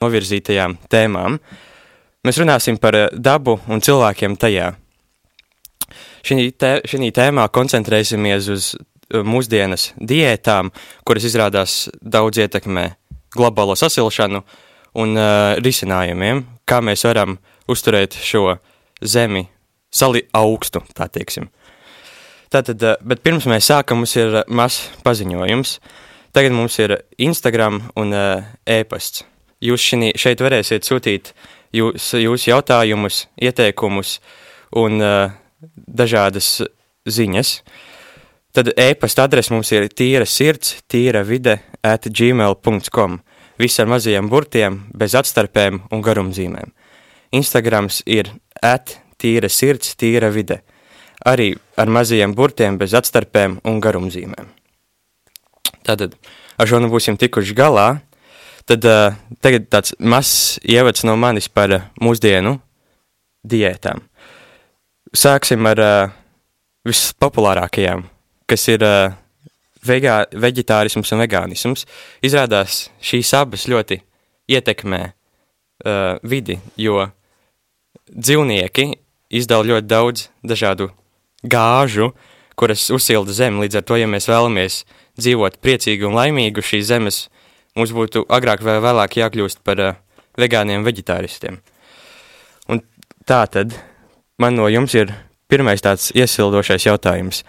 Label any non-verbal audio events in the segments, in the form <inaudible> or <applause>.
novirzītajām tēmām. Mēs runāsim par eh, dabu un cilvēkiem tajā. Šī, tē, tēmā koncentrēsimies uz eh, mūsdienas diētām, kuras izrādās daudz ietekmē globālo sasilšanu un uh, risinājumiem, kā mēs varam uzturēt šo zemi sali augstu, tā teiksim. Tātad, uh, bet pirms mēs sākam, mums ir mazs paziņojums. Tagad mums ir Instagram un uh, e-pasts. Jūs šini, šeit varēsiet sūtīt jūs, jūsu jautājumus, ieteikumus un uh, dažādas ziņas. Tad e-pasta adrese mums ir tīra sirds, tīra vide at gmail.com. Viss ar mazajiem burtiem, bez atstarpēm un garumzīmēm. Instagrams ir at tīra sirds, tīra vide. Arī ar mazajiem burtiem, bez atstarpēm un garumzīmēm. Tātad ar šo nu būsim tikuši galā. Tad uh, tagad tāds mazs ievads no manis par uh, mūsdienu diētām. Sāksim ar uh, vispopulārākajām, kas ir uh, vegā, veģetārisms un vegānisms. Izrādās šīs abas ļoti ietekmē uh, vidi, jo dzīvnieki izdala ļoti daudz dažādu gāžu, kuras uzsilda zemi. Līdz ar to, ja mēs vēlamies dzīvot priecīgi un laimīgi šīs zemes, uh, mums būtu agrāk vai vēlāk jākļūst par uh, vegāniem veģetāristiem. Un tā tad man no jums ir pirmais tāds iesildošais jautājums.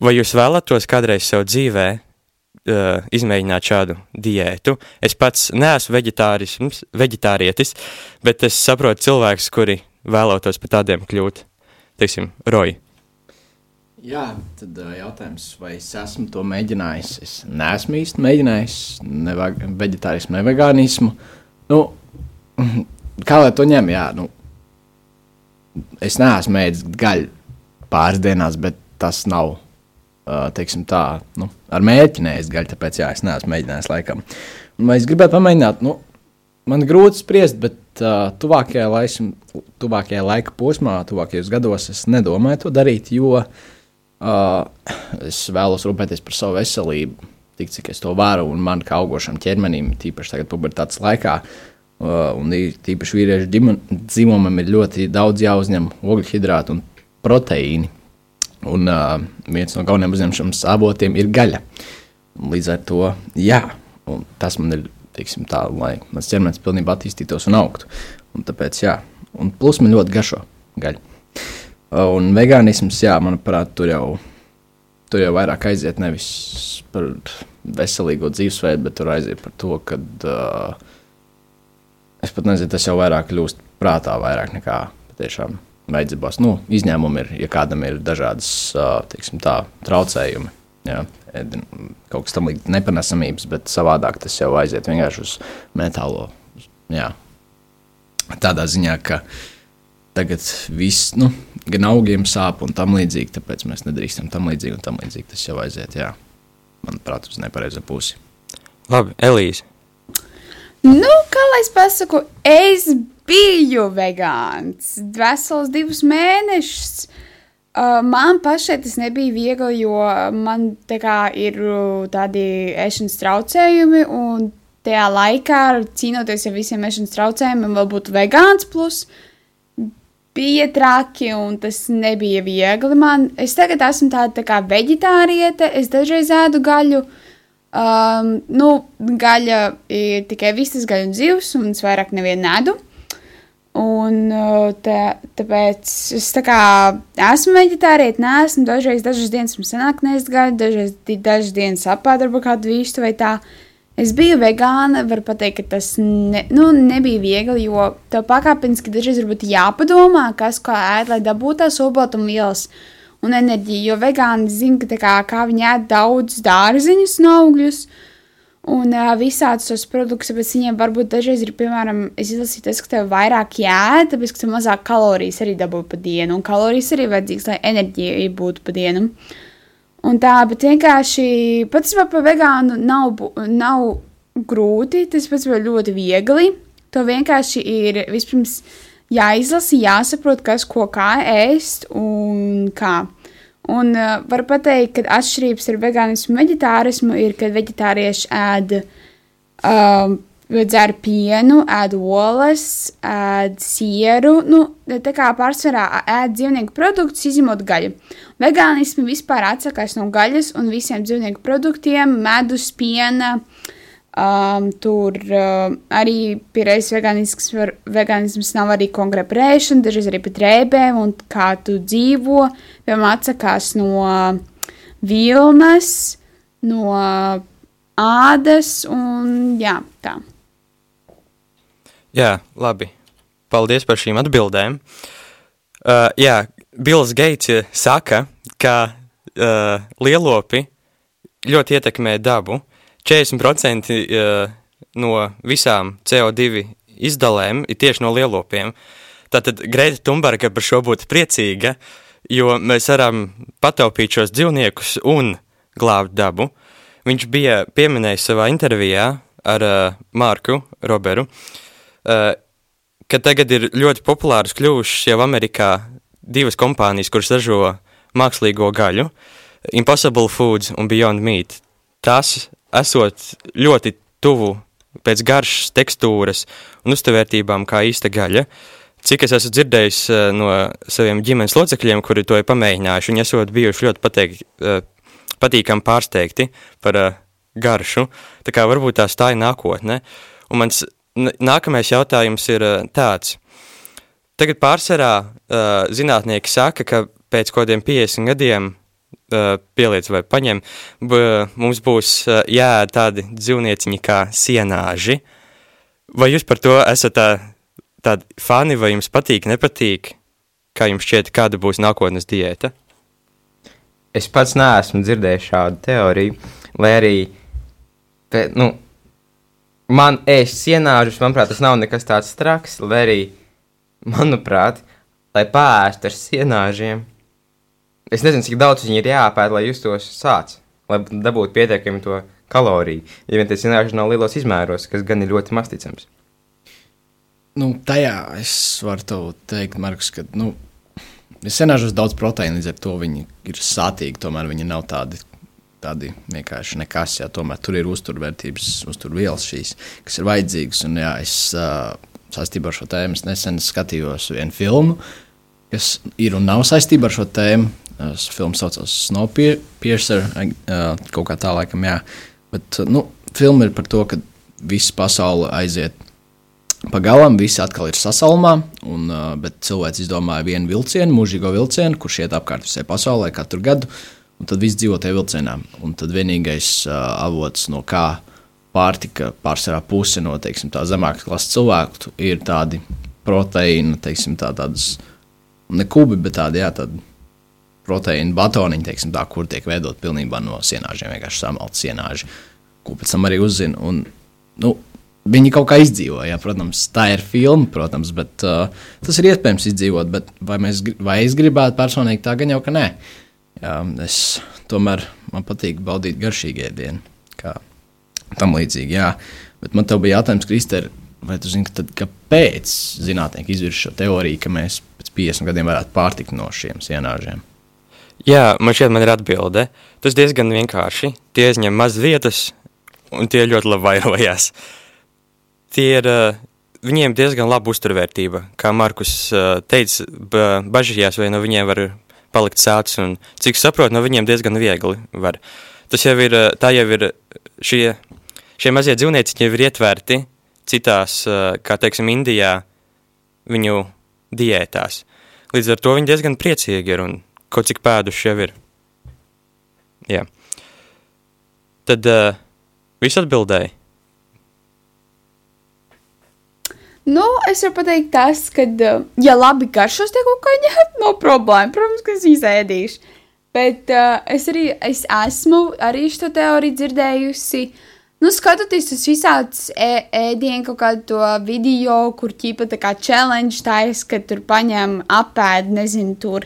Vai jūs vēlatos kādreiz sev dzīvē uh, izmēģināt šādu diētu? Es pats neesmu veģetārietis, bet es saprotu cilvēkus, kuri vēlētos par tādiem kļūt. Teiksim, roji. Jā, tad jautājums, vai es esmu to mēģinājis? Es neesmu īsti mēģinājis ne vegetārismu, ne vegānismu. Nu, kā lai to ņem? Jā, nu, es neesmu mēģinājis gaļu pāris dienās, bet tas nav teiksim, tā, nu, ar mērķi neēst gaļu. Tāpēc jā, es neesmu mēģinājis laikam. Vai es gribētu pamēģināt? Nu, man grūti spriest, bet uh, tuvākajā, laism, tuvākajā laika posmā, tuvākajos gados es nedomāju to darīt, jo Uh, es vēlos rūpēties par savu veselību, tik cik es to varu, un man kā augošam ķermenim, tīpaši tagad, pubertātes laikā, uh, un tīpaši vīriešu dzimumam, ir ļoti daudz jāuzņem ogļhidrātu un proteīni. Un uh, viens no galvenajiem uzņemšanas avotiem ir gaļa. Līdz ar to, jā, tas man ir, teiksim, tā, lai mans ķermenis pilnībā attīstītos un augtu. Un tāpēc, jā, un plus man ļoti garšo gaļa. Un vegānisms, jā, manuprāt, tur jau, tur jau vairāk aiziet nevis par veselīgo dzīvesveidu, bet tur aiziet par to, ka uh, es pat nezinu, tas jau vairāk kļūst prātā vairāk nekā patiešām vajadzībās. Nu, izņēmumi ir, ja kādam ir dažādas uh, teiksim, tā, traucējumi. Jā, kaut kas tamlīdzīgs, nepanesamības, bet savādāk tas jau aiziet vienkārši uz metālo. Jā. Tādā ziņā, ka uh, tagad viss, nu, gan augiem sāp un tam līdzīgi, tāpēc mēs nedrīkstam tam līdzīgi un tam līdzīgi. Tas jau aiziet, jā, manuprāt, uz nepareizo pusi. Labi, Elīze. Nu, kā lai es pasaku, es biju vegāns vesels divus mēnešus. Uh, man pašai tas nebija viegli, jo man kā, ir tādi ēšanas traucējumi, un tajā laikā, cīnoties ar visiem ēšanas traucējumiem, vēl būtu vegāns. Plus, uh, bija traki un tas nebija viegli. Man, es tagad esmu tāda tā kā veģetāriete, es dažreiz ēdu gaļu. Um, nu, gaļa ir tikai vistas gaļa un zivs, un es vairāk nevienu nedu. Un uh, tā, tāpēc es tā kā esmu veģetāriete, neesmu dažreiz, dažas dienas man sanāk nēst gaļu, dažreiz dažas dienas apēdu kādu vīstu vai tā. Es biju vegāna, varu pateikt, ka tas ne, nu, nebija viegli, jo tev pakāpeniski dažreiz varbūt jāpadomā, kas kā ēd, lai dabūtu tās olbaltumvielas un enerģiju. Jo vegāni zina, ka kā, kā viņi ēd daudz dārziņus un augļus. Un uh, visādus tos produktus, bet viņiem varbūt dažreiz ir, piemēram, es izlasīju, tas, ka tev vairāk jādara, tāpēc, ka tev mazāk kalorijas arī dabū pa dienu, un kalorijas arī vajadzīgas, lai enerģija būtu pa dienu. Uh, Un tā, bet vienkārši patiesībā par vegānu nav, nav grūti, tas ir ļoti viegli. To vienkārši ir vispirms jāizlasa, jāsaprot, kas ko kā ēst un kā. Un uh, var pateikt, ka atšķirības ar vegānismu un veģetārismu ir, ka veģetārieši ēd uh, dzer pienu, ēd olas, ēd sieru, nu, tā kā pārsvarā ēd dzīvnieku produktus, izņemot gaļu. Vegānismi vispār atsakās no gaļas un visiem dzīvnieku produktiem, medus, piena. Um, tur uh, arī pierādījis veganisms, var, veganisms nav arī konkrēta prēšana, dažreiz arī pat rēbēm, un kā tu dzīvo, piemēram, atsakās no vilnas, no ādas un jā, tā. Jā, labi. Paldies par šīm atbildēm. Uh, jā, Bills Geits saka, ka uh, lielopi ļoti ietekmē dabu. 40% uh, no visām CO2 izdalēm ir tieši no lielopiem. Tātad Greta Thunberga par šo būtu priecīga, jo mēs varam pataupīt šos dzīvniekus un glābt dabu. Viņš bija pieminējis savā intervijā ar uh, Marku Roberu, uh, ka tagad ir ļoti populāras kļuvušas jau Amerikā divas kompānijas, kuras ražo mākslīgo gaļu, Impossible Foods un Beyond Meat. Tas esot ļoti tuvu pēc garšas, tekstūras un uztvērtībām kā īsta gaļa. Cik es esmu dzirdējis uh, no saviem ģimenes locekļiem, kuri to ir pamēģinājuši, viņi esot bijuši ļoti pateikti, uh, patīkami pārsteigti par garšu. Tā kā varbūt tā stāja nākotne. Un mans nākamais jautājums ir uh, tāds. Tagad pārsvarā uh, zinātnieki saka, ka pēc kaut kādiem 50 gadiem uh, pieliec vai paņem, mums būs jāēd tādi dzīvnieciņi kā sienāži. Vai jūs par to esat tā, tādi fani, vai jums patīk, nepatīk? Kā jums šķiet, kāda būs nākotnes diēta? Es pats neesmu dzirdējis šādu teoriju, lai arī, nu, man ēst sienāžus, manuprāt, tas nav nekas tāds traks, lai arī, manuprāt, lai pāēst ar sienāžiem, es nezinu, cik daudz viņi ir jāpēd, lai justos sāc, lai dabūtu pietiekami to kaloriju, ja vien tie sienāži nav lielos izmēros, kas gan ir ļoti masticams. Nu, tajā es varu teikt, Markus, ka, nu, Es senāžos daudz proteīnu, līdz ar to viņi ir sātīgi. Tomēr viņi nav tādi, tādi vienkārši nekas. Jā, tomēr tur ir uzturvērtības, uzturvielas šīs, kas ir vajadzīgas. Un, jā, es uh, saistībā ar šo tēmu nesen skatījos vienu filmu, kas ir un nav saistībā ar šo tēmu. Tas filmas saucās Snowpiercer, uh, kaut kā tā laikam, jā. Bet nu, filma ir par to, ka visa pasaule aiziet Pagalam viss atkal ir sasalmā, un, uh, bet cilvēks izdomāja vienu vilcienu, mūžīgo vilcienu, kurš iet apkārt visai pasaulē katru gadu, un tad viss dzīvo tajā vilcienā. Un tad vienīgais uh, avots, no kā pārtika pārsvarā puse no teiksim, zemākas klases cilvēku, ir tādi proteīni, teiksim, tā, tādas ne kubi, bet tādi, jā, tādi proteīna batoniņi, teiksim, tā, kur tiek veidot pilnībā no sienāžiem, vienkārši samalts sienāži, ko pēc tam arī uzzina. Un, nu, Viņi kaut kā izdzīvoja, protams, tā ir filma, protams, bet uh, tas ir iespējams izdzīvot. Vai, mēs, vai es gribētu personīgi tā gan jau, ka nē. Jā, es tomēr man patīk baudīt garšīgu ēdienu, kā tam līdzīgi. Jā. Bet man te bija jautājums, Kristēr, vai tu zini, tad, kāpēc zinātnieki izvirza šo teoriju, ka mēs pēc 50 gadiem varētu pārtikt no šiem sienāžiem? Jā, man šķiet, man ir atbilde. Tas diezgan vienkārši. Tie aizņem maz vietas, un tie ļoti labi vairojās. Tie ir, viņiem diezgan laba uzturvērtība. Kā Markus teica, bažījās, vai no viņiem var palikt sācis, un cik saprotu, no viņiem diezgan viegli var. Tas jau ir, tā jau ir, šie, šie mazie dzīvnieci jau ir ietverti citās, kā teiksim, Indijā, viņu diētās. Līdz ar to viņi diezgan priecīgi ir un kaut cik pēduši jau ir. Jā. Tad uh, viss atbildēja. Nu, es varu pateikt, tas, ka, uh, ja labi garšos tie kaut <laughs> kā ņemt, no problēma. Protams, ka es izēdīšu. Bet uh, es arī es esmu arī šo teoriju dzirdējusi. Nu, skatoties uz visādus ēdienu, kaut kādu video, kur ķipa tā kā challenge taisa, ka tur paņem apēd, nezinu, tur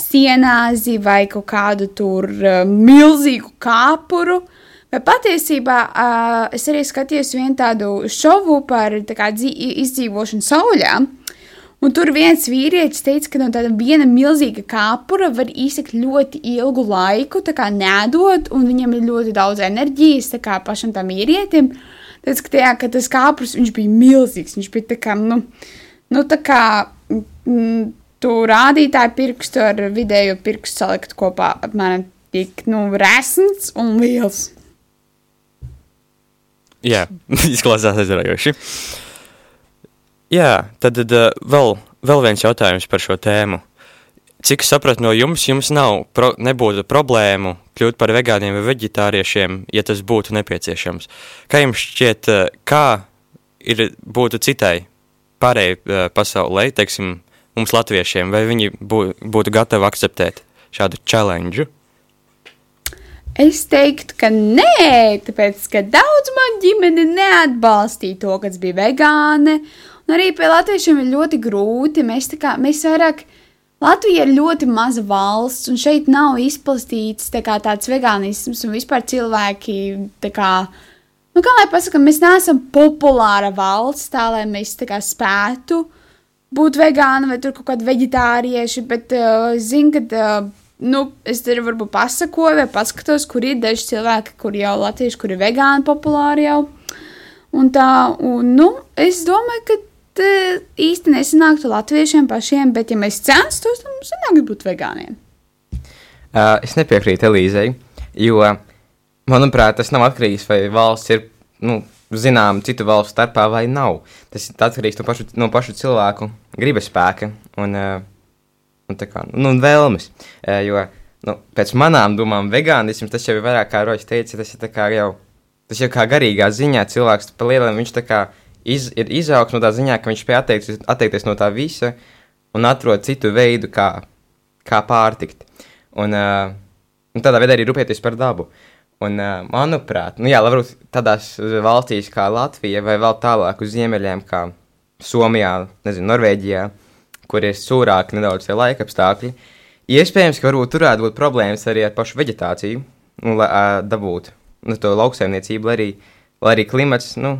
sienāzi vai kaut kādu tur uh, milzīgu kāpuru. Uh, Bet patiesībā uh, es arī skatījos vienu tādu šovu par tā kā, izdzīvošanu sauļā. Un tur viens vīrietis teica, ka no tāda viena milzīga kāpura var izsakt ļoti ilgu laiku, tā kā nedot, un viņam ir ļoti daudz enerģijas, tā kā pašam tam vīrietim. Tad, ka, tajā, ka tas kāpurs bija milzīgs. Viņš bija tā kā, nu, nu tā kā mm, tu rādītāju pirkstu ar vidējo pirkstu salikt kopā apmēram tik, nu, resns un liels. Jā, <laughs> izklausās aizraujoši. Jā, tad, uh, vēl, vēl viens jautājums par šo tēmu. Cik sapratu no jums, jums nav, pro, nebūtu problēmu kļūt par vegāniem vai veģetāriešiem, ja tas būtu nepieciešams. Kā jums šķiet, uh, kā ir, būtu citai pārējai uh, pasaulē, teiksim, mums latviešiem, vai viņi bū, būtu gatavi akceptēt šādu challenge? Es teiktu, ka nē, tāpēc, ka daudz man ģimene neatbalstīja to, kas bija vegāne. Un arī pie latviešiem ir ļoti grūti. Mēs, kā, mēs vairāk, Latvija ir ļoti maza valsts, un šeit nav izplatīts tā kā, tāds vegānisms, un vispār cilvēki, kā, nu, kā lai pasakām, mēs neesam populāra valsts, tā lai mēs tā kā spētu būt vegāni vai tur kaut kādi veģetārieši, bet uh, zinu, ka. Uh, nu, es arī varbūt pasakoju, vai paskatos, kur ir daži cilvēki, kur jau latvieši, kur ir vegāni populāri jau. Un tā, un, nu, es domāju, ka tā, īsti nesanāktu latviešiem pašiem, bet, ja mēs censtos, tad mums sanāk būt vegāniem. Uh, es nepiekrītu Elīzei, jo, manuprāt, tas nav atkarīgs, vai valsts ir, nu, zinām, citu valstu starpā vai nav. Tas ir atkarīgs no pašu, no pašu cilvēku gribas spēka. Un, uh, un, kā, nu, un vēlmes. Jo nu, pēc manām domām, vegānisms tas jau ir vairāk kā Rojas teica, tas ir jau, tas jau kā garīgā ziņā cilvēks pa lielam viņš tā kā iz, ir izaugs no tā ziņā, ka viņš spēj atteikties, atteikties no tā visa un atrod citu veidu, kā, kā pārtikt. Un, uh, un tādā veidā arī rūpēties par dabu. Un, uh, manuprāt, nu, jā, varbūt tādās valstīs kā Latvija vai vēl tālāk uz ziemeļiem, kā Somijā, nezinu, Norvēģijā, uh, kur ir sūrāki nedaudz tie laika apstākļi. Iespējams, ka varbūt tur varētu būt problēmas arī ar pašu vegetāciju, nu, lai uh, dabūtu nu, to lauksaimniecību, lai arī, lai arī klimats, nu,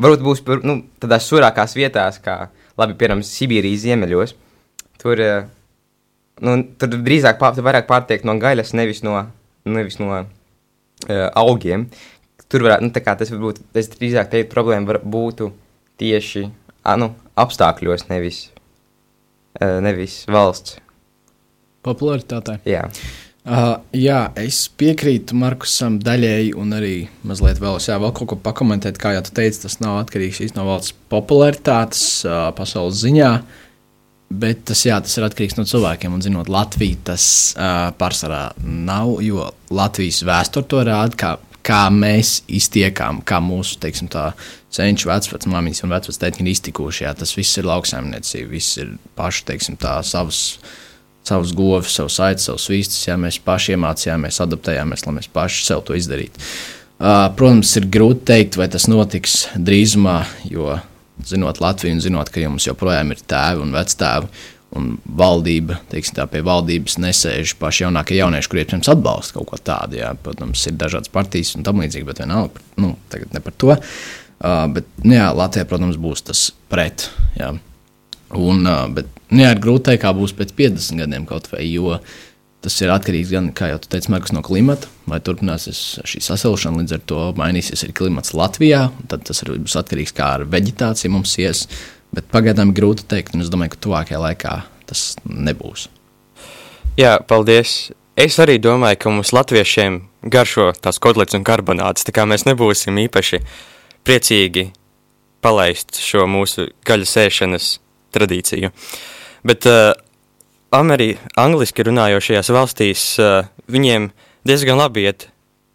varbūt būs nu, tādās sūrākās vietās, kā, labi, piemēram, Sibīrijas ziemeļos. Tur, nu, tur drīzāk pār, tur vairāk pārtiek no gaļas, nevis no, nevis no uh, augiem. Tur varētu, nu, tas varbūt, es drīzāk teiktu, problēma var, būtu tieši, a, nu, apstākļos, nevis nevis valsts. Popularitātei. Jā. Uh, jā, es piekrītu Markusam daļēji, un arī mazliet vēl, jā, vēl kaut ko pakomentēt. Kā jau teicu, tas nav atkarīgs no valsts popularitātes uh, pasaules ziņā, bet tas, jā, tas ir atkarīgs no cilvēkiem. Un, zinot, Latviju tas uh, pārsvarā nav, jo Latvijas vēsture to rāda, kā, kā mēs iztiekām, kā mūsu teiksim, tā, senču vecmāmiņas un vecvectētiņi ir iztikuši. Jā, tas viss ir lauksaimniecība, viss ir paši, teiksim, tā, savas, savas govis, savus aitas, savus vistas. Jā, mēs paši iemācījāmies, adaptējāmies, lai mēs paši sev to izdarītu. Uh, protams, ir grūti pateikt, vai tas notiks drīzumā, jo zinot Latviju un zinot, ka jums joprojām ir tēvi un vectēvi. Un valdība, teiksim, tā pie valdības nesēž paši jaunākie jaunieši, kuriem pirms atbalsta kaut ko tādu. Jā. Protams, ir dažādas partijas un tam līdzīgi, bet vienalga, nu, tagad ne par to. Uh, bet, nu, jā, Latvijā, protams, būs tas pret. Jā. Un, uh, bet, nu, jā, ir grūti pateikt, kā būs pēc 50 gadiem kaut vai, jo tas ir atkarīgs gan, kā jau teicu, Markus, no klimata, vai turpināsies šī sasilšana, līdz ar to mainīsies arī klimats Latvijā. Tad tas arī būs atkarīgs no kā ar veģetāciju mums ies. Bet pagaidām ir grūti pateikt, un es domāju, ka tuvākajā laikā tas nebūs. Jā, paldies. Es arī domāju, ka mums latviešiem garšo tās kotlets un karbonāts, tā kā mēs nebūsim īpaši uh, priecīgi palaist šo mūsu gaļas ēšanas tradīciju. Bet uh, Ameri, angliski runājošajās valstīs uh, viņiem diezgan labi iet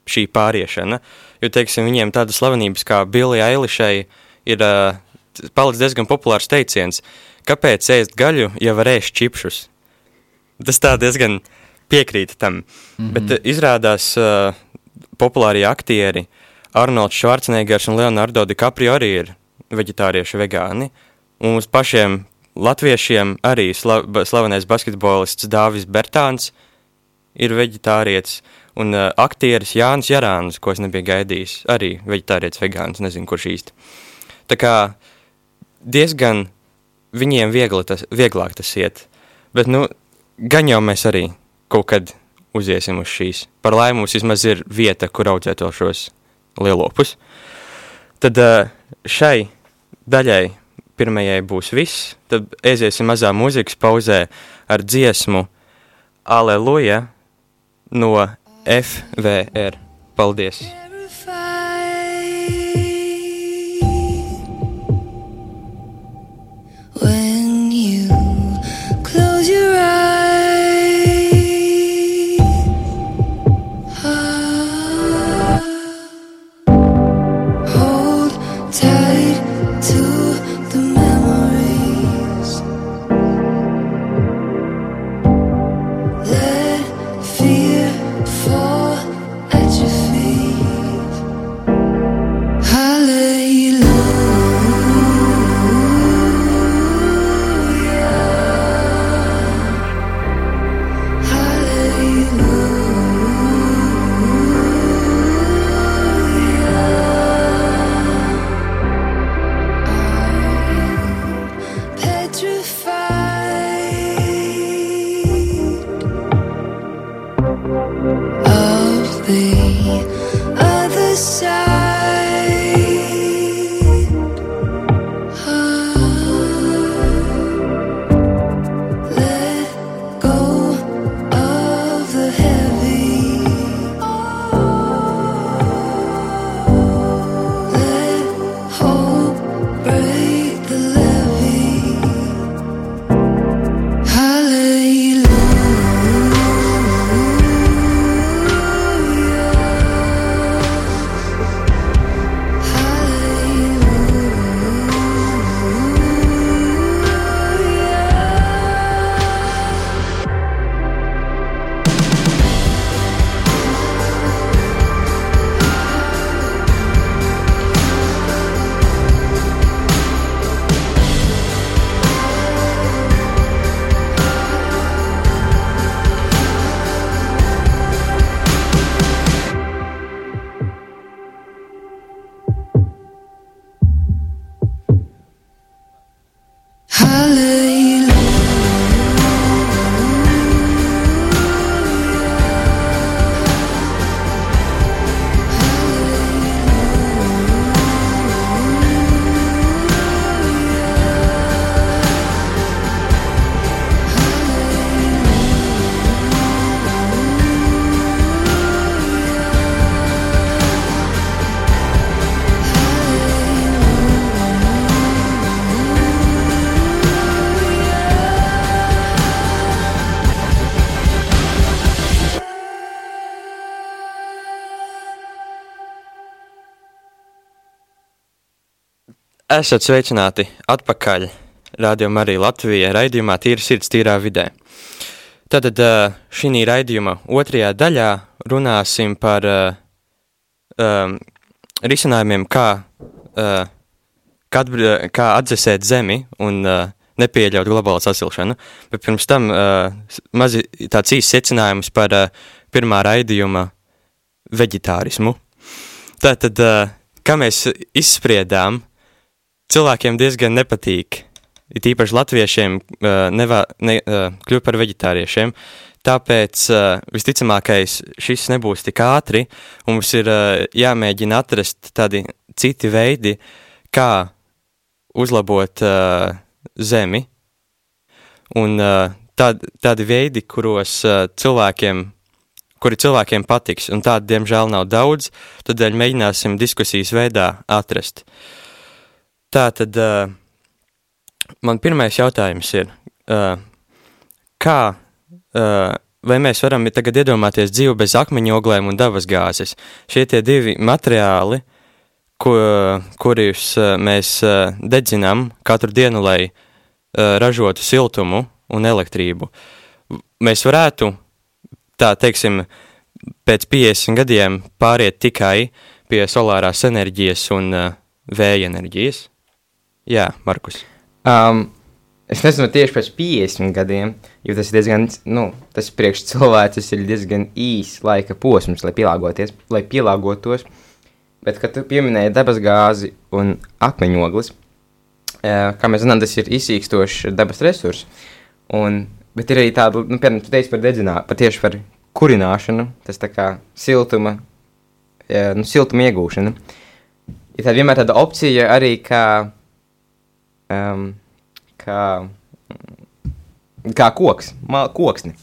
šī pāriešana, jo, teiksim, viņiem tādas slavenības kā Billy Eilishai ir uh, palicis diezgan populārs teiciens, kāpēc ēst gaļu, ja var ēst čipšus? Tas tā diezgan piekrīt tam, mm -hmm. bet uh, izrādās uh, populārie aktieri uh, Arnolds Švarcenegers un Leonardo DiCaprio arī ir veģetārieši vegāni. Un uz pašiem latviešiem arī sla slavenais basketbolists Dāvis Bertāns ir veģetārietis. Un uh, aktieris Jānis Jarāns, ko es nebiju gaidījis, arī veģetārietis vegāns, nezinu, kurš īsti. Tā kā diezgan viņiem viegli tas, vieglāk tas iet. Bet, nu, gan jau mēs arī kaut kad uziesim uz šīs. Par laimi mums vismaz ir vieta, kur audzēt šos lielopus. Tad uh, šai daļai pirmajai būs viss, tad aiziesim mazā mūzikas pauzē ar dziesmu Aleluja no FVR. Paldies! When Esat sveicināti atpakaļ rādījumā arī Latvijā raidījumā Tīra sirds tīrā vidē. Tātad šī raidījuma otrajā daļā runāsim par uh, um, risinājumiem, kā, uh, atbr- kā atdzesēt zemi un uh, nepieļaut globālu sasilšanu. Bet pirms tam uh, mazi tāds īsts secinājums par uh, pirmā raidījuma veģetārismu. Tātad, uh, kā mēs izspriedām, cilvēkiem diezgan nepatīk, it īpaši latviešiem, uh, nevā, ne, uh, kļūt par veģetāriešiem. Tāpēc uh, visticamākais šis nebūs tik ātri, un mums ir uh, jāmēģina atrast tādi citi veidi, kā uzlabot uh, zemi. Un uh, tād, tādi veidi, kuros uh, cilvēkiem, kuri cilvēkiem patiks, un tādu, diemžēl, nav daudz, tādēļ mēģināsim diskusijas veidā atrast. Tā tad uh, man pirmais jautājums ir, uh, kā, uh, vai mēs varam tagad iedomāties dzīvi bez akmeņoglēm un dabas gāzes? Šie tie divi materiāli, ko, kurus uh, mēs uh, dedzinām katru dienu, lai uh, ražotu siltumu un elektrību. Mēs varētu, tā teiksim, pēc 50 gadiem pāriet tikai pie solārās enerģijas un uh, vēja enerģijas. Jā, Markus. Um, es nezinu, tieši pēc 50 gadiem, jo tas ir diezgan, nu, tas priekš cilvēks ir diezgan īs laika posms, lai pielāgoties, lai pielāgotos. Bet, kad tu pieminēji dabasgāzi un akmeņoglis, kā mēs zinām, tas ir izsīkstošs dabas resurs. Un, bet ir arī tāda, nu, piemēram, tu teici par dedzināšanu, par tieši par kurināšanu, tas tā kā siltuma, nu, siltuma iegūšana. ir tā vienmēr tāda opcija arī, kā, um, kā, kā koks, mal, koksni.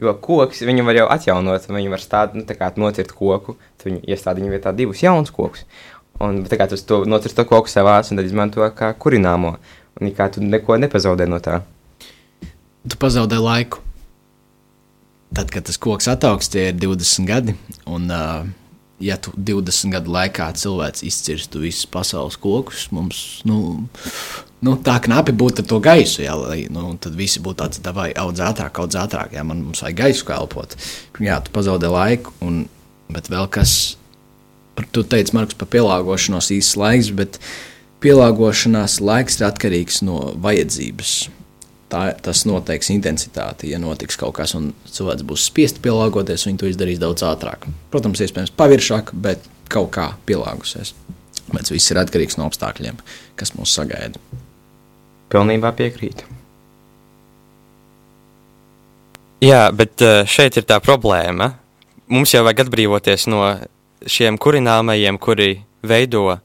Jo koks viņu var jau atjaunot, viņu var stādīt, nu, tā kā nocirt koku, tad viņi iestāda viņa vietā divus jaunus kokus. Un tā kā tu to nocirt to koku savās, un tad izmanto kā kurināmo. Un kā tu neko nepazaudē no tā. Tu pazaudē laiku. Tad, kad tas koks ataugs, tie ir 20 gadi. Un, uh, ja tu 20 gadu laikā cilvēks izcirstu visus pasaules kokus, mums nu, nu, tā knapi būtu to gaisu. Jā, lai, nu, tad visi būtu tāds, vai audz ātrāk, audz ātrāk. Jā, man mums vajag gaisu kalpot. Jā, tu pazaudē laiku. Un, bet vēl kas, tu teici, Markus, par pielāgošanos īsts laiks, bet pielāgošanās laiks ir atkarīgs no vajadzības. Tā, tas noteiks intensitāti. Ja notiks kaut kas, un cilvēks būs spiests pielāgoties, viņi to izdarīs daudz ātrāk. Protams, iespējams, paviršāk, bet kaut kā pielāgosies. Bet viss ir atkarīgs no apstākļiem, kas mūs sagaida. Pilnībā piekrītu. Jā, bet eh, šeit ir tā problēma. Mums jau vajag atbrīvoties no šiem kurināmajiem, kuri veido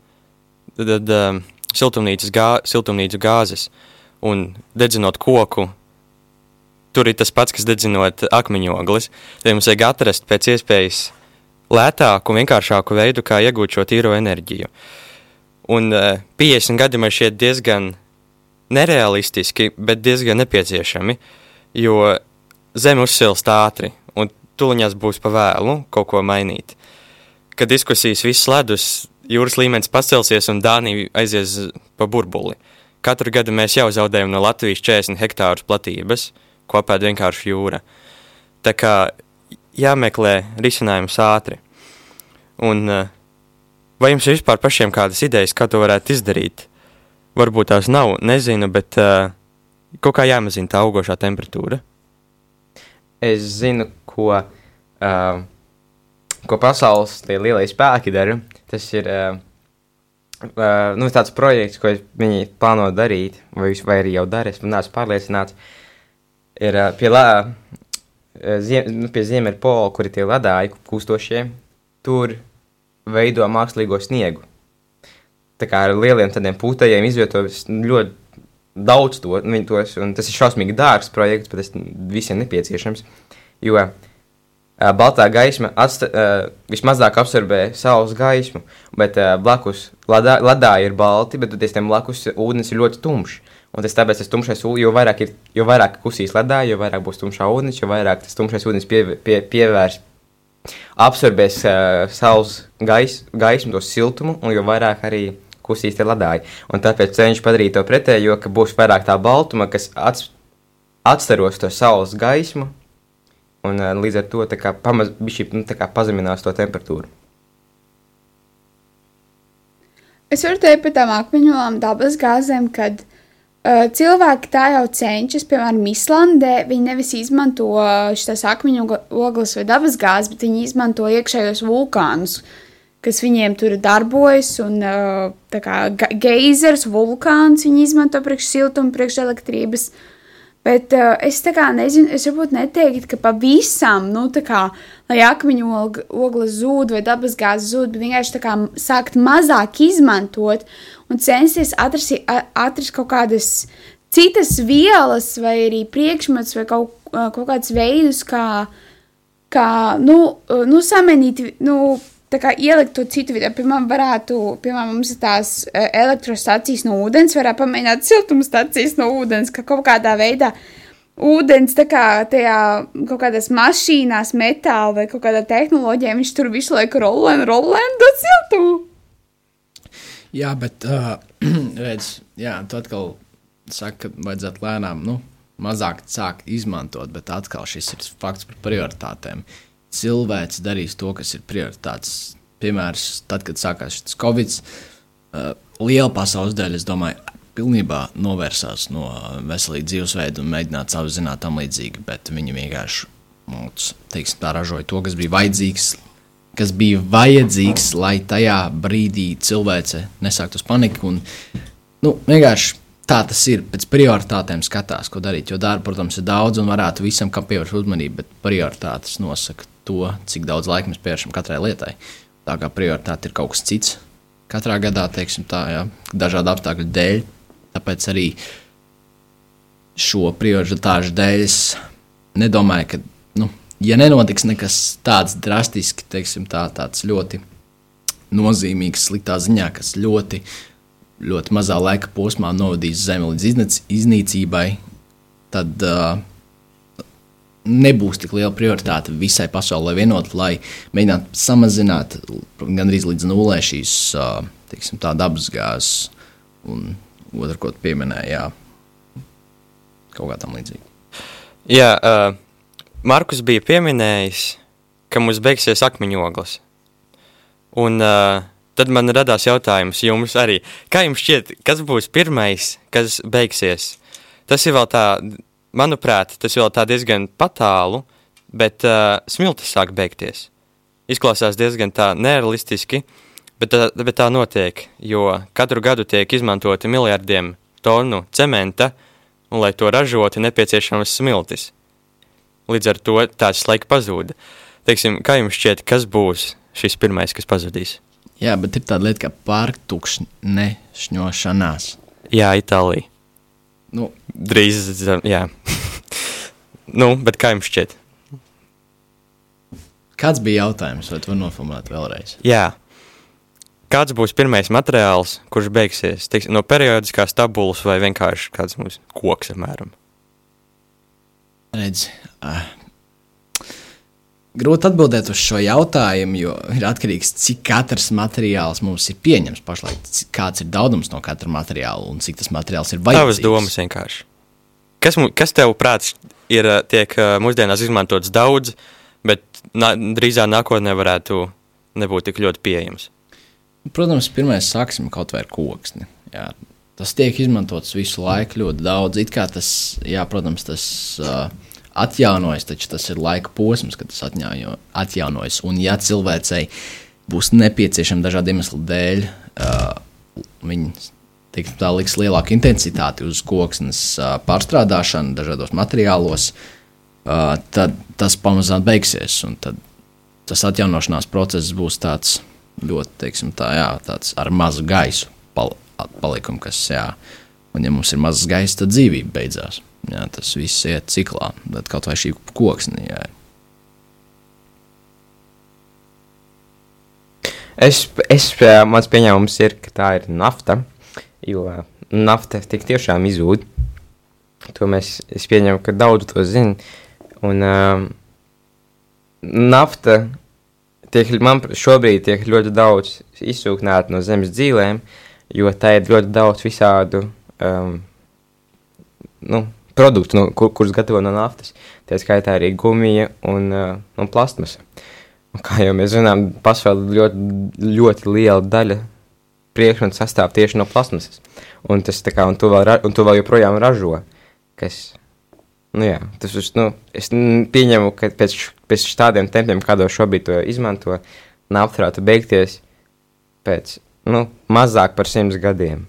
tad, tad, um, siltumnīcas gā, siltumnīcu gāzes un dedzinot koku. Tur ir tas pats, kas dedzinot akmeņogles. Tad mums vajag atrast pēc iespējas lētāku vienkāršāku veidu, kā iegūt šo tīro enerģiju. Un uh, 50 gadi man šķiet diezgan nerealistiski, bet diezgan nepieciešami, jo Zeme uzsilst ātri, un tuliņās būs pa vēlu kaut ko mainīt. Kad diskusijas viss ledus, jūras līmenis pacelsies un Dānija aizies pa burbuli. Katru gadu mēs jau zaudējam no Latvijas 40 hektārus platības, ko apēd vienkārši jūra. Tā kā jāmeklē risinājums ātri. Un eh, vai jums ir vispār pašiem kādas idejas, kā to varētu izdarīt? Varbūt tās nav, nezinu, bet uh, kaut kā jāmazina tā augošā temperatūra. Es zinu, ko, uh, ko pasaules lielie spēki dara. Tas ir uh, uh, nu, tāds projekts, ko viņi plāno darīt, vai, vai arī jau dara. Es neesmu pārliecināts. Ir uh, pie, lā, uh, ziem, nu, pie Ziemeļpola, kur ir tie ledāji kūstošie, tur veido mākslīgo sniegu. Tā kā ar lieliem tādiem pūtējiem izvietos ļoti daudz to, nu, tos, un tas ir šausmīgi dārgs projekts, bet tas visiem nepieciešams, jo uh, baltā gaisma atsta, uh, vismazāk absorbē saules gaismu, bet uh, blakus ladā, ladā ir balti, bet tad tiem blakus ūdens ir ļoti tumšs. Un tas tāpēc tas tumšais ūdens, jo vairāk, ir, jo vairāk kusīs ledā, jo vairāk būs tumšā ūdens, jo vairāk tas tumšais ūdens pie, pie, pievērs, absorbēs uh, saules gais, gaismu, to siltumu, un jo vairāk arī kusīs tie ledāji. Un tāpēc cenšas padarīt to pretējo, ka būs vairāk tā baltuma, kas ats, atstaros to saules gaismu, un uh, līdz ar to pamaz, bišķi, nu, pazeminās to temperatūru. Es varu teikt par tām akmeņolām, dabas gāzēm, kad uh, cilvēki tā jau cenšas, piemēram, Islandē. Viņi nevis izmanto šīs akmeņu ogles vai dabas gāzes, bet viņi izmanto iekšējos vulkānus, kas viņiem tur darbojas. Un uh, kā ge- geizers, vulkāns viņi izmanto priekš siltuma, priekš elektrības. Bet uh, es tā kā nezinu, es varbūt neteiktu, ka pavisam, nu, tā kā, lai akmeņu og- ogles zūd vai dabas gāzes zūd, bet vienkārši tā kā sākt mazāk izmantot un censties atrast, atrast kaut kādas citas vielas vai arī priekšmets vai kaut, uh, kaut kādus veidus, kā, kā nu, uh, nu, samenīt, nu, tā kā ielikt to citu vietā. Piemēram, varētu, piemēram, mums ir tās uh, elektrostacijas no ūdens, varētu pamēģināt siltumstacijas no ūdens, ka kaut kādā veidā ūdens tā kā tajā kaut kādās mašīnās, metāla vai kaut kādā tehnoloģijā, viņš tur visu laiku rolē un rolē un dod siltumu. Jā, bet uh, <clears throat> redz, jā, tu atkal saki, ka vajadzētu lēnām, nu, mazāk sākt izmantot, bet atkal šis ir fakts par prioritātēm. Cilvēks darīs to, kas ir prioritāts. Piemēram, tad, kad sākās šis Covid, uh, liela pasaules daļa, es domāju, pilnībā novērsās no veselīga dzīvesveida un mēģināja savu zināt tam līdzīgi, bet viņi vienkārši, nu, teiksim, tā ražoja to, kas bija vajadzīgs, kas bija vajadzīgs, lai tajā brīdī cilvēce nesāktu uz paniku. Un, nu, vienkārši tā tas ir. Pēc prioritātēm skatās, ko darīt. Jo darba, protams, ir daudz un varētu visam, kam pievērst uzmanību, bet prioritātes nosaka to, cik daudz laika mēs pievēršam katrai lietai. Tā kā prioritāte ir kaut kas cits, katrā gadā, teiksim tā, jā, dažādu apstākļu dēļ. Tāpēc arī šo prioritāšu dēļ es nedomāju, ka, nu, ja nenotiks nekas tāds drastiski, teiksim tā, tāds ļoti nozīmīgs, sliktā ziņā, kas ļoti, ļoti mazā laika posmā novadīs zemi līdz iznīc- iznīcībai, tad uh, nebūs tik liela prioritāte visai pasaulē vienot, lai mēģinātu samazināt gandrīz līdz nulē šīs teiksim, tā, dabas gāzes un otru, ko jā, kaut kā tam līdzīga. Jā, uh, Markus bija pieminējis, ka mums beigsies akmeņoglis. Un uh, tad man radās jautājums jums arī, kā jums šķiet, kas būs pirmais, kas beigsies? Tas ir vēl tā, manuprāt, tas vēl tā diezgan patālu, bet uh, smiltis sāk beigties. Izklausās diezgan tā nerealistiski, bet tā, bet tā notiek, jo katru gadu tiek izmantoti miljardiem tonu cementa, un lai to ražotu, nepieciešams smiltis. Līdz ar to tāds laika pazūda. Teiksim, kā jums šķiet, kas būs šis pirmais, kas pazudīs? Jā, bet ir tāda lieta kā pārtukšņošanās. Jā, Itālija. Nu, Drīz, jā. <laughs> nu, bet kā jums šķiet? kāds bija jautājums, vai tu vari noformulēt vēlreiz? Jā. Kāds būs pirmais materiāls, kurš beigsies teiksim, no periodiskās tabulas vai vienkārši kāds mums koks, apmēram? Redz, uh, grūti atbildēt uz šo jautājumu, jo ir atkarīgs no tā, cik katrs materiāls mums ir pieņemts pašlaik, kāds ir daudzums no katra materiāla un cik tas materiāls ir Tavas vajadzīgs. domas vienkārši. Kas, kas tev prāts ir tiek mūsdienās izmantots daudz, bet nā, drīzāk nākotnē varētu nebūt tik ļoti pieejams? Protams, pirmais sāksim kaut vai ar koksni. Jā. Tas tiek izmantots visu laiku ļoti daudz. It kā tas, jā, protams, tas uh, atjaunojas, taču tas ir laika posms, kad tas atjauno, atjaunojas. Un, ja cilvēcei būs nepieciešama dažādu iemeslu dēļ, uh, viņi teiksim, tā liks lielāku intensitāti uz koksnes uh, pārstrādāšanu dažādos materiālos, uh, tad tas pamazām beigsies. tas atjaunošanās process būs tāds ļoti, teiksim, tā, jā, tāds ar mazu gaisu pal palikumu, kas, jā, un ja mums ir mazs gaiss, tad dzīvība beidzās. Jā, tas viss iet ciklā, tad kaut vai šī koksne, jā. Es, es, mans pieņēmums ir, ka tā ir nafta, jo nafta tik tiešām izzūd. To mēs, es pieņemu, ka daudz to zina. Un um, nafta tiek, man šobrīd tiek ļoti daudz izsūknēta no zemes dzīvēm, jo tā ir ļoti daudz visādu um, nu, produktu, no, kur, kurus gatavo no naftas. Tā skaitā arī gumija un, uh, un plastmasa. Un kā jau mēs zinām, pasaulē ļoti, ļoti liela daļa priekšmetu sastāv tieši no plasmasas. Un, tas, kā, un, to vēl, ra- un to vēl joprojām ražo. Kas, nu jā, tas, uz- nu, es pieņemu, ka pēc, pēc tādiem tempiem, kādos šobrīd to izmanto, nafta varētu beigties pēc nu, mazāk par simts gadiem.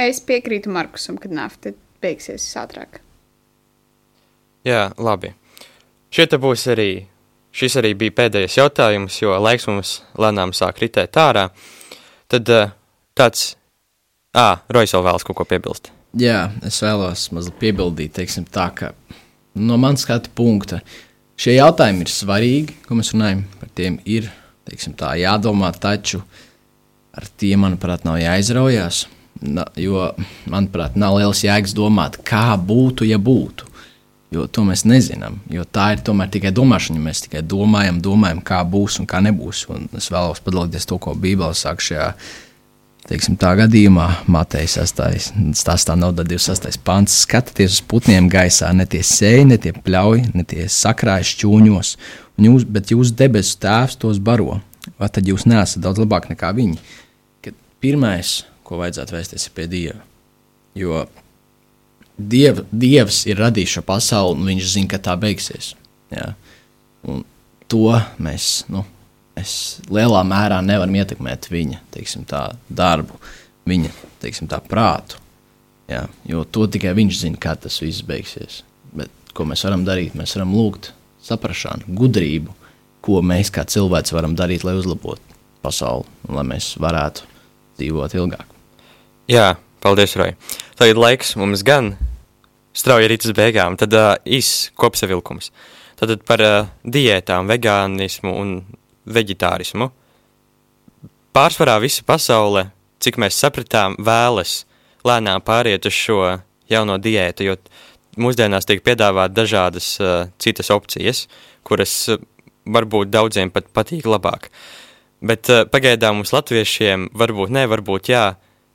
Es piekrītu Markusam, ka nafta beigsies ātrāk. Jā, labi. Šie būs arī. Šis arī bija pēdējais jautājums, jo laiks mums lēnām sāk ritēt ārā. Tad uh, tāds. Ah, Rojas vēl vēlas kaut ko piebilst. Jā, es vēlos mazliet piebildīt, teiksim, tā, ka no manas skatu punkta šie jautājumi ir svarīgi, ko mēs runājam. Par tiem ir teiksim, tā, jādomā, taču ar tiem, manuprāt, nav jāizraujās. Na, jo, manuprāt, nav liels jēgas domāt, kā būtu, ja būtu. Jo to mēs nezinām. Tā ir tomēr tikai domāšana. Mēs tikai domājam, domājam, kā būs un kā nebūs. Un es vēlos padalīties to, ko Bībele saka šajā teiksim, tā gadījumā, Mateja 6. stāstā nav 26. pants. Skatieties uz putniem gaisā, ne tie sēž, ne tie pļauj, ne tie sakrājas šķūņos, un jūs, bet jūsu debesu tēvs tos baro. Vai tad jūs neesat daudz labāk nekā viņi? Kad pirmais, ko vajadzētu vēsties, pie Dieva. Jo Diev, Dievs ir radījis šo pasauli, un Viņš zina, ka tā beigsies. Un to mēs nu, lielā mērā nevaram ietekmēt viņa teiksim, tā, darbu, viņa teiksim, tā, prātu. Jā, jo to tikai viņš zina, kā tas viss beigsies. Bet, ko mēs varam darīt? Mēs varam lūgt saprāšanu, gudrību, ko mēs kā cilvēki varam darīt, lai uzlabotu pasauli, un lai mēs varētu dzīvot ilgāk. Jā, paldies, Roja. Tagad laiks mums gan strauji ir līdz beigām, tad uh, īsts kopsavilkums. Tad par uh, diētām, vegānismu un veģetārismu. Pārsvarā visa pasaule, cik mēs sapratām, vēlas lēnām pāriet uz šo jauno diētu, jo mūsdienās tiek piedāvāt dažādas uh, citas opcijas, kuras uh, varbūt daudziem pat patīk labāk. Bet uh, pagaidām mums latviešiem varbūt ne, varbūt jā,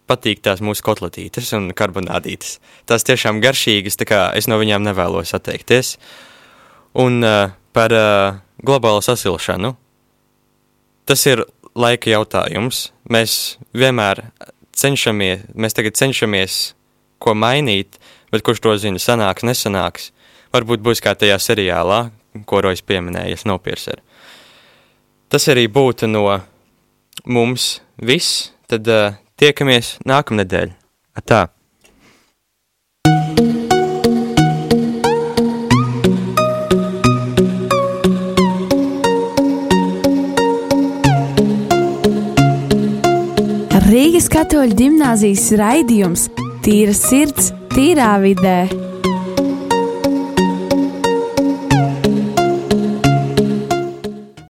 patīk tās mūsu kotletītes un karbonādītes. Tās tiešām garšīgas, tā kā es no viņām nevēlos atteikties. Un uh, par uh, globālo sasilšanu. Tas ir laika jautājums. Mēs vienmēr cenšamies, mēs tagad cenšamies ko mainīt, bet kurš to zina, sanāks, nesanāks. Varbūt būs kā tajā seriālā, ko Rojas pieminēja, Snowpiercer. Tas arī būtu no mums viss. Tad uh, tiekamies nākamnedēļ. Atā! Rīgas katoļu gimnāzijas raidījums Tīra sirds, tīrā vidē.